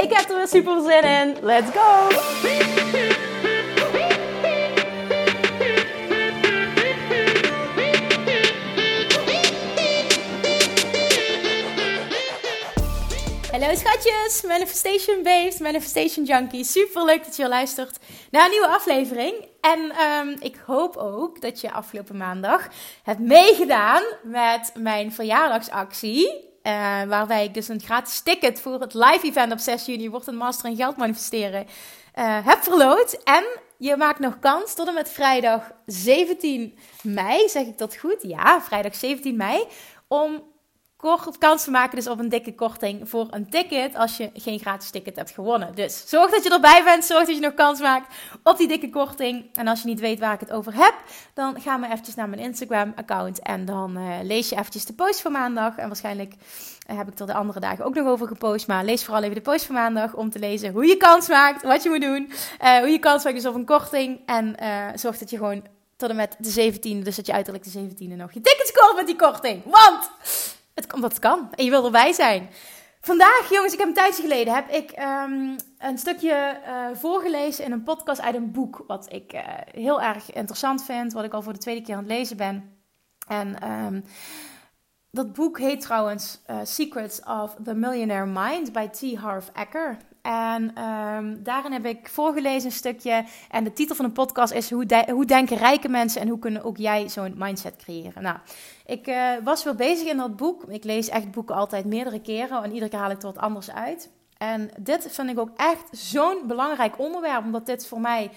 Ik heb er weer super zin in. Let's go! Hallo schatjes, Manifestation Babes, Manifestation Junkie. Super leuk dat je luistert naar een nieuwe aflevering. En um, ik hoop ook dat je afgelopen maandag hebt meegedaan met mijn verjaardagsactie. Uh, waarbij ik dus een gratis ticket voor het live event op 6 juni, wordt een master in geld manifesteren, uh, heb verloot. En je maakt nog kans tot en met vrijdag 17 mei, zeg ik dat goed? Ja, vrijdag 17 mei, om kort kans te maken dus op een dikke korting voor een ticket als je geen gratis ticket hebt gewonnen. Dus zorg dat je erbij bent, zorg dat je nog kans maakt op die dikke korting. En als je niet weet waar ik het over heb, dan ga maar eventjes naar mijn Instagram account en dan uh, lees je eventjes de post van maandag. En waarschijnlijk uh, heb ik er de andere dagen ook nog over gepost, maar lees vooral even de post van maandag om te lezen hoe je kans maakt, wat je moet doen, uh, hoe je kans maakt dus op een korting en zorg dat je gewoon tot en met de 17e, dus dat je uiterlijk de 17e nog je tickets koopt met die korting. Want het kan, kan. En je wil erbij zijn. Vandaag, jongens, ik heb een tijdje geleden heb ik um, een stukje uh, voorgelezen in een podcast uit een boek. Wat ik uh, heel erg interessant vind. Wat ik al voor de tweede keer aan het lezen ben. En um, dat boek heet trouwens uh, Secrets of the Millionaire Mind bij T. Harv Eker. En um, daarin heb ik voorgelezen een stukje. En de titel van de podcast is Hoe, hoe denken rijke mensen en hoe kunnen ook jij zo'n mindset creëren? Nou, ik uh, was wel bezig in dat boek. Ik lees echt boeken altijd meerdere keren en iedere keer haal ik er wat anders uit. En dit vind ik ook echt zo'n belangrijk onderwerp, omdat dit voor mij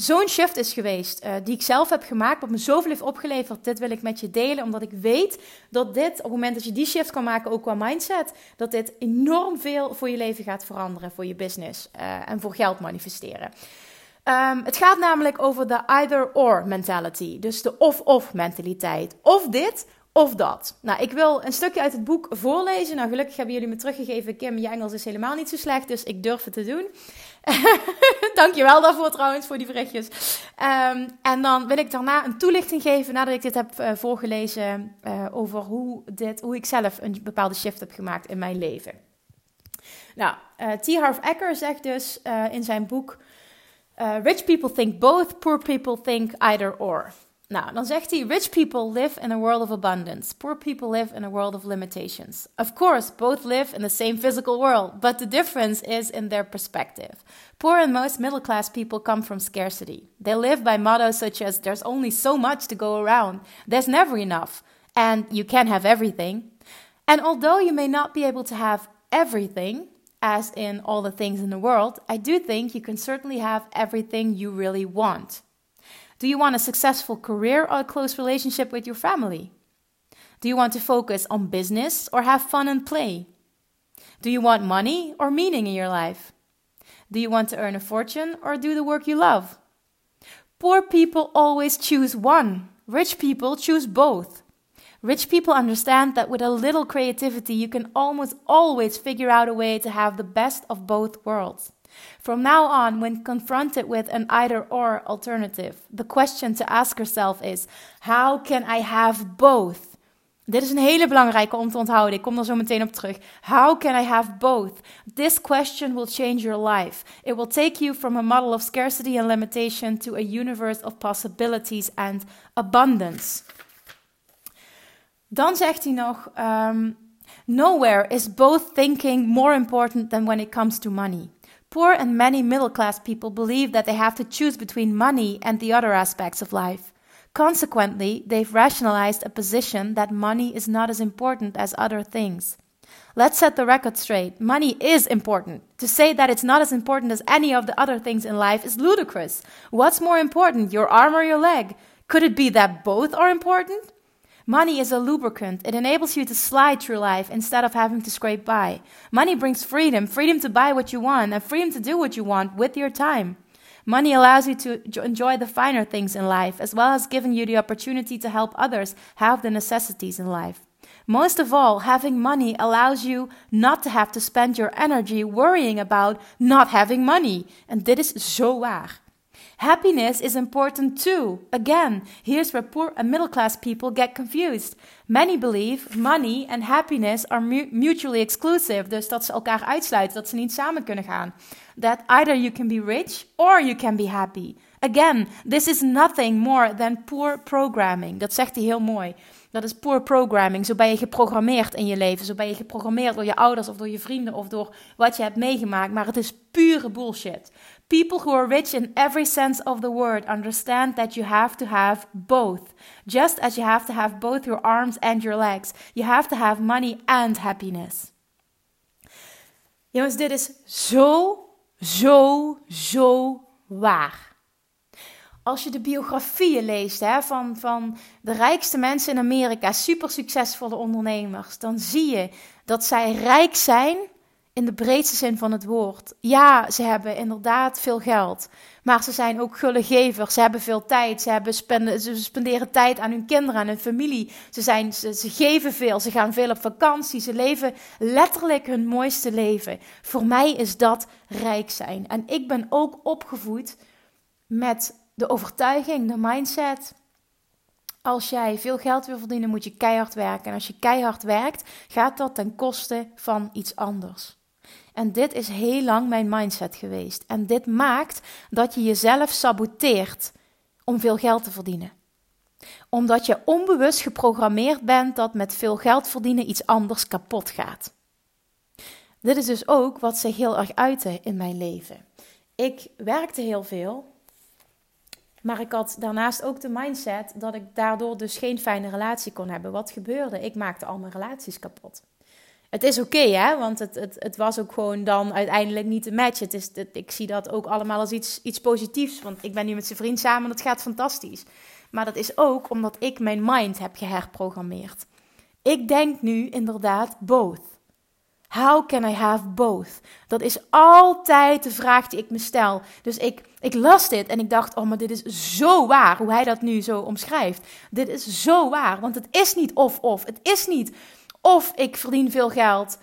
zo'n shift is geweest, uh, die ik zelf heb gemaakt, wat me zoveel heeft opgeleverd. Dit wil ik met je delen, omdat ik weet dat dit, op het moment dat je die shift kan maken, ook qua mindset, dat dit enorm veel voor je leven gaat veranderen, voor je business uh, en voor geld manifesteren. Um, het gaat namelijk over de either-or mentality, dus de of-of mentaliteit. Of dit of dat. Nou, ik wil een stukje uit het boek voorlezen. Nou, gelukkig hebben jullie me teruggegeven. Kim, je Engels is helemaal niet zo slecht, dus ik durf het te doen. Dankjewel daarvoor trouwens, voor die berichtjes. Um, en dan wil ik daarna een toelichting geven, nadat ik dit heb uh, voorgelezen, uh, over hoe, dit, hoe ik zelf een bepaalde shift heb gemaakt in mijn leven. Nou, uh, T. Harv Eker zegt dus in zijn boek... Rich people think both, poor people think either or. Nou, dan zegt hij: Rich people live in a world of abundance. Poor people live in a world of limitations. Of course, both live in the same physical world, but the difference is in their perspective. Poor and most middle class people come from scarcity. They live by mottos such as there's only so much to go around, there's never enough, and you can't have everything. And although you may not be able to have everything, as in all the things in the world, I do think you can certainly have everything you really want. Do you want a successful career or a close relationship with your family? Do you want to focus on business or have fun and play? Do you want money or meaning in your life? Do you want to earn a fortune or do the work you love? Poor people always choose one. Rich people choose both. Rich people understand that with a little creativity, you can almost always figure out a way to have the best of both worlds. From now on, when confronted with an either or alternative, the question to ask yourself is: How can I have both? Dit is een hele belangrijke om te onthouden. Ik kom er zo meteen op terug. How can I have both? This question will change your life. It will take you from a model of scarcity and limitation to a universe of possibilities and abundance. Dan zegt hij nog: um, Nowhere is both thinking more important than when it comes to money. Poor and many middle class people believe that they have to choose between money and the other aspects of life. Consequently, they've rationalized a position that money is not as important as other things. Let's set the record straight. Money is important. To say that it's not as important as any of the other things in life is ludicrous. What's more important, your arm or your leg? Could it be that both are important? Money is a lubricant. It enables you to slide through life instead of having to scrape by. Money brings freedom freedom to buy what you want and freedom to do what you want with your time. Money allows you to enjoy the finer things in life, as well as giving you the opportunity to help others have the necessities in life. Most of all, having money allows you not to have to spend your energy worrying about not having money. And dit is zo waar. Happiness is important too. Again, here's where poor and middle class people get confused. Many believe money and happiness are mutually exclusive, dus dat ze elkaar uitsluiten, dat ze niet samen kunnen gaan. That either you can be rich or you can be happy. Again, this is nothing more than poor programming. Dat zegt hij heel mooi. Dat is poor programming. Zo ben je geprogrammeerd in je leven. Zo ben je geprogrammeerd door je ouders of door je vrienden of door wat je hebt meegemaakt. Maar het is pure bullshit. People who are rich in every sense of the word understand that you have to have both. Just as you have to have both your arms and your legs. You have to have money and happiness. Jongens, dit is zo, zo, zo waar. Als je de biografieën leest hè, van, van de rijkste mensen in Amerika, super succesvolle ondernemers, dan zie je dat zij rijk zijn in de breedste zin van het woord. Ja, ze hebben inderdaad veel geld. Maar ze zijn ook gullegevers. Ze hebben veel tijd. Ze, hebben ze spenderen tijd aan hun kinderen, aan hun familie. Ze, zijn, ze geven veel. Ze gaan veel op vakantie. Ze leven letterlijk hun mooiste leven. Voor mij is dat rijk zijn. En ik ben ook opgevoed met de overtuiging, de mindset. Als jij veel geld wil verdienen, moet je keihard werken. En als je keihard werkt, gaat dat ten koste van iets anders. En dit is heel lang mijn mindset geweest. En dit maakt dat je jezelf saboteert om veel geld te verdienen. Omdat je onbewust geprogrammeerd bent dat met veel geld verdienen iets anders kapot gaat. Dit is dus ook wat zich heel erg uitte in mijn leven. Ik werkte heel veel, maar ik had daarnaast ook de mindset dat ik daardoor dus geen fijne relatie kon hebben. Wat gebeurde? Ik maakte al mijn relaties kapot het is oké, hè? Want het, het, het was ook gewoon dan uiteindelijk niet een match. Het is, ik zie dat ook allemaal als iets, iets positiefs. Want ik ben nu met zijn vriend samen en dat gaat fantastisch. Maar dat is ook omdat ik mijn mind heb geherprogrammeerd. Ik denk nu inderdaad both. How can I have both? Dat is altijd de vraag die ik me stel. Dus ik, ik las dit en ik dacht: oh, maar dit is zo waar. Hoe hij dat nu zo omschrijft. Dit is zo waar. Want het is niet of-of. Het is niet of ik verdien veel geld.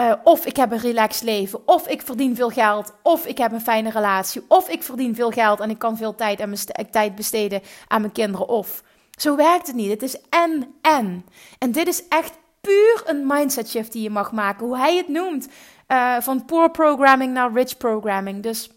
Uh, of ik heb een relaxed leven. Of ik verdien veel geld. Of ik heb een fijne relatie. Of ik verdien veel geld en ik kan veel tijd, aan mijn tijd besteden aan mijn kinderen. Of. Zo werkt het niet. Het is en en. En dit is echt puur een mindset shift die je mag maken. Hoe hij het noemt. Uh, van poor programming naar rich programming. Dus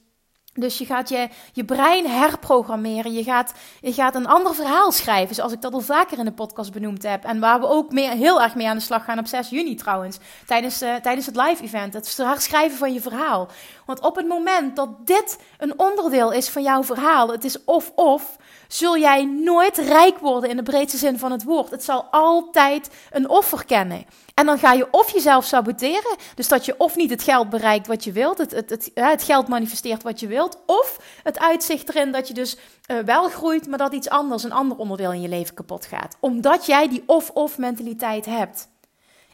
dus je gaat je, je brein herprogrammeren. Je gaat, je gaat een ander verhaal schrijven. Zoals ik dat al vaker in de podcast benoemd heb. En waar we ook heel erg mee aan de slag gaan op 6 juni trouwens. Tijdens, uh, tijdens het live event. Het herschrijven van je verhaal. Want op het moment dat dit een onderdeel is van jouw verhaal. Het is of-of zul jij nooit rijk worden in de breedste zin van het woord. Het zal altijd een offer kennen. En dan ga je of jezelf saboteren, dus dat je of niet het geld bereikt wat je wilt, het, het, het, het geld manifesteert wat je wilt, of het uitzicht erin dat je dus uh, wel groeit, maar dat iets anders, een ander onderdeel in je leven kapot gaat. Omdat jij die of-of mentaliteit hebt.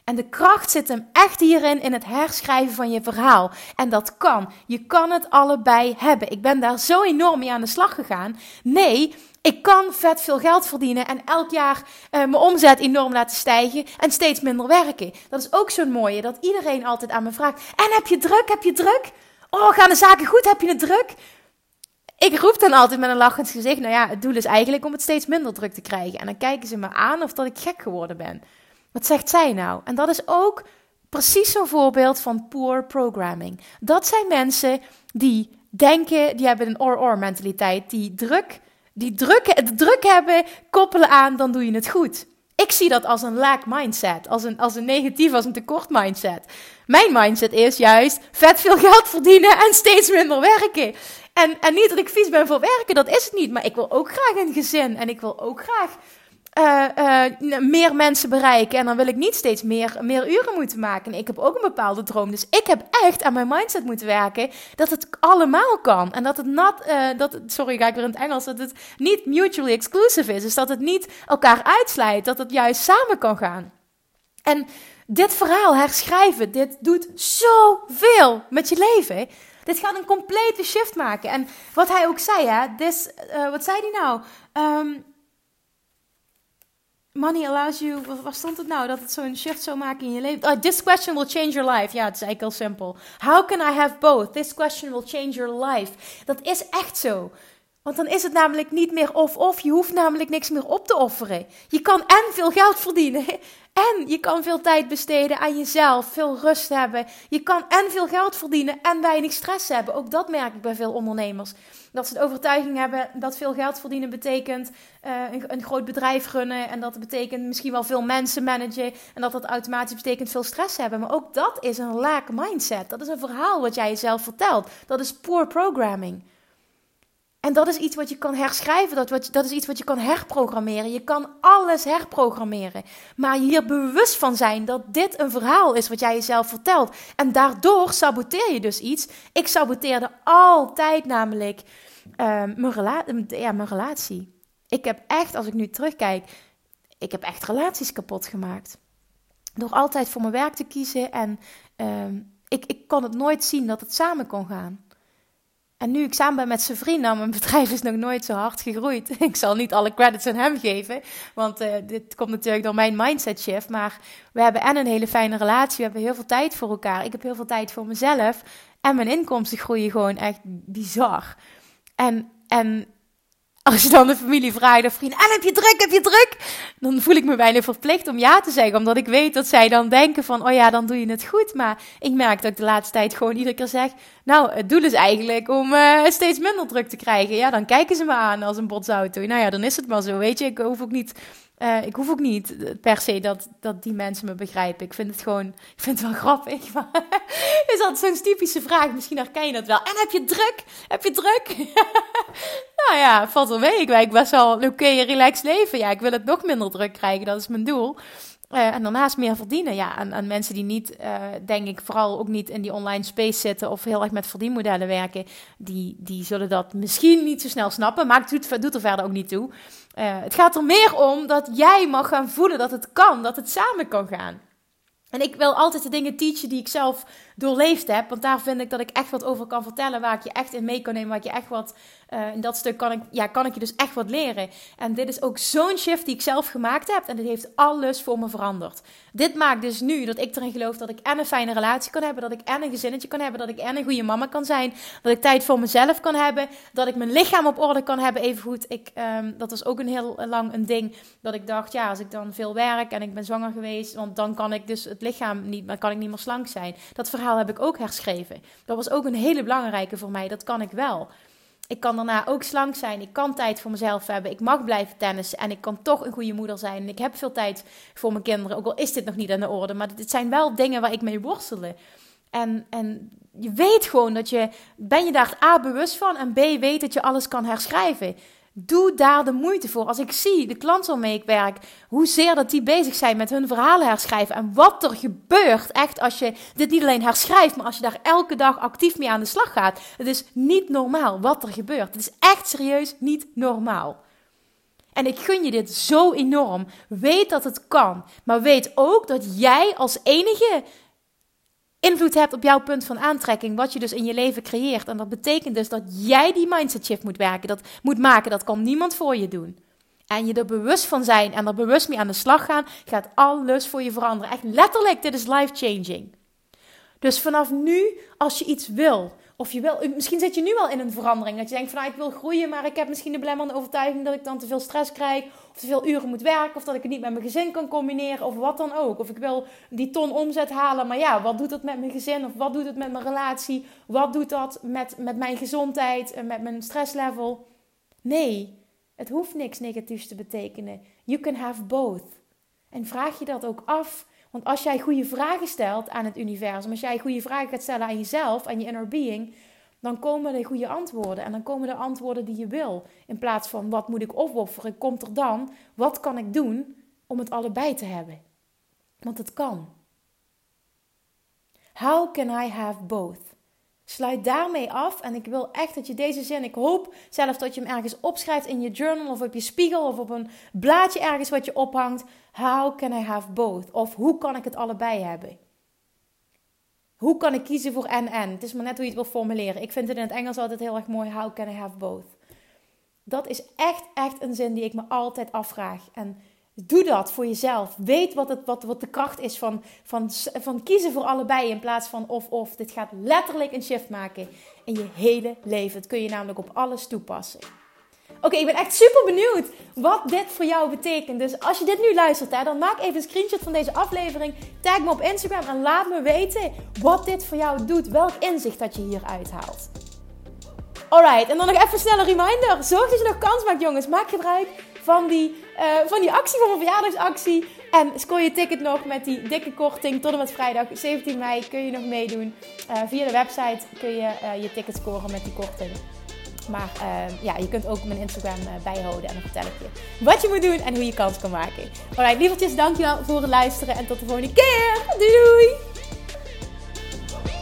En de kracht zit hem echt hierin, in het herschrijven van je verhaal. En dat kan. Je kan het allebei hebben. Ik ben daar zo enorm mee aan de slag gegaan. Nee, ik kan vet veel geld verdienen en elk jaar uh, mijn omzet enorm laten stijgen en steeds minder werken. Dat is ook zo'n mooie, dat iedereen altijd aan me vraagt: En heb je druk? Heb je druk? Oh, gaan de zaken goed? Heb je het druk? Ik roep dan altijd met een lachend gezicht: Nou ja, het doel is eigenlijk om het steeds minder druk te krijgen. En dan kijken ze me aan of dat ik gek geworden ben. Wat zegt zij nou? En dat is ook precies zo'n voorbeeld van poor programming. Dat zijn mensen die denken, die hebben een or-or mentaliteit, die druk die druk, het druk hebben koppelen aan, dan doe je het goed. Ik zie dat als een lack mindset, als een, als een negatief, als een tekort mindset. Mijn mindset is juist vet veel geld verdienen en steeds minder werken. En, en niet dat ik vies ben voor werken, dat is het niet. Maar ik wil ook graag een gezin en ik wil ook graag uh, meer mensen bereiken. En dan wil ik niet steeds meer, meer uren moeten maken. ik heb ook een bepaalde droom. Dus ik heb echt aan mijn mindset moeten werken dat het allemaal kan. En dat het not, uh, dat sorry, ga ik weer in het Engels, dat het niet mutually exclusive is. Dus dat het niet elkaar uitsluit, dat het juist samen kan gaan. En dit verhaal herschrijven, dit doet zoveel met je leven. Dit gaat een complete shift maken. En wat hij ook zei, hè, this, wat zei hij nou? Um, money allows you. Waar stond het nou? Dat het zo'n shift zou maken in je leven. Oh, this question will change your life. Ja, het is eigenlijk heel simpel. How can I have both? This question will change your life. Dat is echt zo. Want dan is het namelijk niet meer of-of. Je hoeft namelijk niks meer op te offeren. Je kan en veel geld verdienen. En je kan veel tijd besteden aan jezelf. Veel rust hebben. Je kan en veel geld verdienen en weinig stress hebben. Ook dat merk ik bij veel ondernemers. Dat ze de overtuiging hebben dat veel geld verdienen betekent uh, een, groot bedrijf runnen. En dat betekent misschien wel veel mensen managen. En dat dat automatisch betekent veel stress hebben. Maar ook dat is een laak mindset. Dat is een verhaal wat jij jezelf vertelt. Dat is poor programming. En dat is iets wat je kan herschrijven, dat, wat, dat is iets wat je kan herprogrammeren. Je kan alles herprogrammeren. Maar hier bewust van zijn dat dit een verhaal is wat jij jezelf vertelt. En daardoor saboteer je dus iets. Ik saboteerde altijd namelijk uh, mijn, rela ja, mijn relatie. Ik heb echt, als ik nu terugkijk, ik heb echt relaties kapot gemaakt. Door altijd voor mijn werk te kiezen en uh, ik, ik kon het nooit zien dat het samen kon gaan. En nu ik samen ben met zijn vriend, nou, mijn bedrijf is nog nooit zo hard gegroeid. Ik zal niet alle credits aan hem geven, want uh, dit komt natuurlijk door mijn mindset shift. Maar we hebben en een hele fijne relatie, we hebben heel veel tijd voor elkaar. Ik heb heel veel tijd voor mezelf en mijn inkomsten groeien gewoon echt bizar. En, en als je dan de familie vraagt of vrienden, en heb je druk, heb je druk? Dan voel ik me bijna verplicht om ja te zeggen, omdat ik weet dat zij dan denken van, oh ja, dan doe je het goed. Maar ik merk dat ik de laatste tijd gewoon iedere keer zeg, nou, het doel is eigenlijk om uh, steeds minder druk te krijgen. Ja, dan kijken ze me aan als een botsauto. Nou ja, dan is het maar zo, weet je. Ik hoef ook niet uh, ik hoef ook niet per se dat, dat die mensen me begrijpen. Ik vind het gewoon, ik vind het wel grappig. Is dat zo'n typische vraag? Misschien herken je dat wel. En heb je druk? Heb je druk? nou ja, valt wel mee. Ik werk best wel oké, okay, relaxed leven. Ja, ik wil het nog minder druk krijgen. Dat is mijn doel. Uh, en daarnaast meer verdienen. Ja, aan, aan mensen die niet, uh, denk ik, vooral ook niet in die online space zitten of heel erg met verdienmodellen werken, die, die zullen dat misschien niet zo snel snappen. Maar het doet, doet er verder ook niet toe. Uh, het gaat er meer om dat jij mag gaan voelen dat het kan, dat het samen kan gaan. En ik wil altijd de dingen teachen die ik zelf doorleefd heb. Want daar vind ik dat ik echt wat over kan vertellen. Waar ik je echt in mee kan nemen. Waar ik je echt wat. Uh, in dat stuk kan ik, ja, kan ik je dus echt wat leren. En dit is ook zo'n shift die ik zelf gemaakt heb. En dit heeft alles voor me veranderd. Dit maakt dus nu dat ik erin geloof dat ik en een fijne relatie kan hebben. Dat ik en een gezinnetje kan hebben. Dat ik en een goede mama kan zijn. Dat ik tijd voor mezelf kan hebben. Dat ik mijn lichaam op orde kan hebben. Even goed. Ik, um, dat was ook een heel lang een ding. Dat ik dacht, ja, als ik dan veel werk en ik ben zwanger geweest. Want dan kan ik dus het lichaam niet, dan kan ik niet meer slank zijn. Dat verhaal heb ik ook herschreven. Dat was ook een hele belangrijke voor mij. Dat kan ik wel. Ik kan daarna ook slank zijn. Ik kan tijd voor mezelf hebben. Ik mag blijven tennissen. En ik kan toch een goede moeder zijn. Ik heb veel tijd voor mijn kinderen. Ook al is dit nog niet aan de orde. Maar dit zijn wel dingen waar ik mee worstelde. En, en je weet gewoon dat je. Ben je daar A bewust van. En B weet dat je alles kan herschrijven. Doe daar de moeite voor. Als ik zie de klanten waarmee ik werk, hoezeer dat die bezig zijn met hun verhalen herschrijven. En wat er gebeurt, echt als je dit niet alleen herschrijft, maar als je daar elke dag actief mee aan de slag gaat. Het is niet normaal wat er gebeurt. Het is echt serieus niet normaal. En ik gun je dit zo enorm. Weet dat het kan. Maar weet ook dat jij als enige invloed hebt op jouw punt van aantrekking, wat je dus in je leven creëert. En dat betekent dus dat jij die mindset shift moet werken, dat moet maken. Dat kan niemand voor je doen. En je er bewust van zijn en er bewust mee aan de slag gaan, gaat alles voor je veranderen. Echt letterlijk, dit is life changing. Dus vanaf nu, als je iets wil, of je wil, misschien zit je nu wel in een verandering. Dat je denkt van nou, ik wil groeien, maar ik heb misschien de belemmerende overtuiging dat ik dan te veel stress krijg. Of te veel uren moet werken. Of dat ik het niet met mijn gezin kan combineren. Of wat dan ook. Of ik wil die ton omzet halen. Maar ja, wat doet dat met mijn gezin? Of wat doet het met mijn relatie? Wat doet dat met, met mijn gezondheid en met mijn stresslevel? Nee, het hoeft niks negatiefs te betekenen. You can have both. En vraag je dat ook af want als jij goede vragen stelt aan het universum, als jij goede vragen gaat stellen aan jezelf, aan je inner being, dan komen de goede antwoorden. En dan komen de antwoorden die je wil. In plaats van wat moet ik opofferen, komt er dan wat kan ik doen om het allebei te hebben. Want het kan. How can I have both? Sluit daarmee af en ik wil echt dat je deze zin, ik hoop zelf dat je hem ergens opschrijft in je journal of op je spiegel of op een blaadje ergens wat je ophangt. How can I have both? Of hoe kan ik het allebei hebben? Hoe kan ik kiezen voor en en? Het is maar net hoe je het wil formuleren. Ik vind het in het Engels altijd heel erg mooi. How can I have both? Dat is echt, echt een zin die ik me altijd afvraag. En doe dat voor jezelf. Weet wat, het, wat, wat de kracht is van, van, van kiezen voor allebei in plaats van of-of. Dit gaat letterlijk een shift maken in je hele leven. Dat kun je namelijk op alles toepassen. Oké, ik ben echt super benieuwd wat dit voor jou betekent. Dus als je dit nu luistert, hè, dan maak even een screenshot van deze aflevering. Tag me op Instagram en laat me weten wat dit voor jou doet. Welk inzicht dat je hier uithaalt. Alright, en dan nog even een reminder. Zorg dat je nog kans maakt, jongens. Maak gebruik van die, uh, van die actie, van mijn verjaardagsactie. En scoor je ticket nog met die dikke korting tot en met vrijdag 17 mei kun je nog meedoen. Uh, via de website kun je uh, je ticket scoren met die korting. Maar ja, je kunt ook mijn Instagram bijhouden en dan vertel ik je wat je moet doen en hoe je kans kan maken. Alright, lievertjes, dankjewel voor het luisteren en tot de volgende keer. Doei!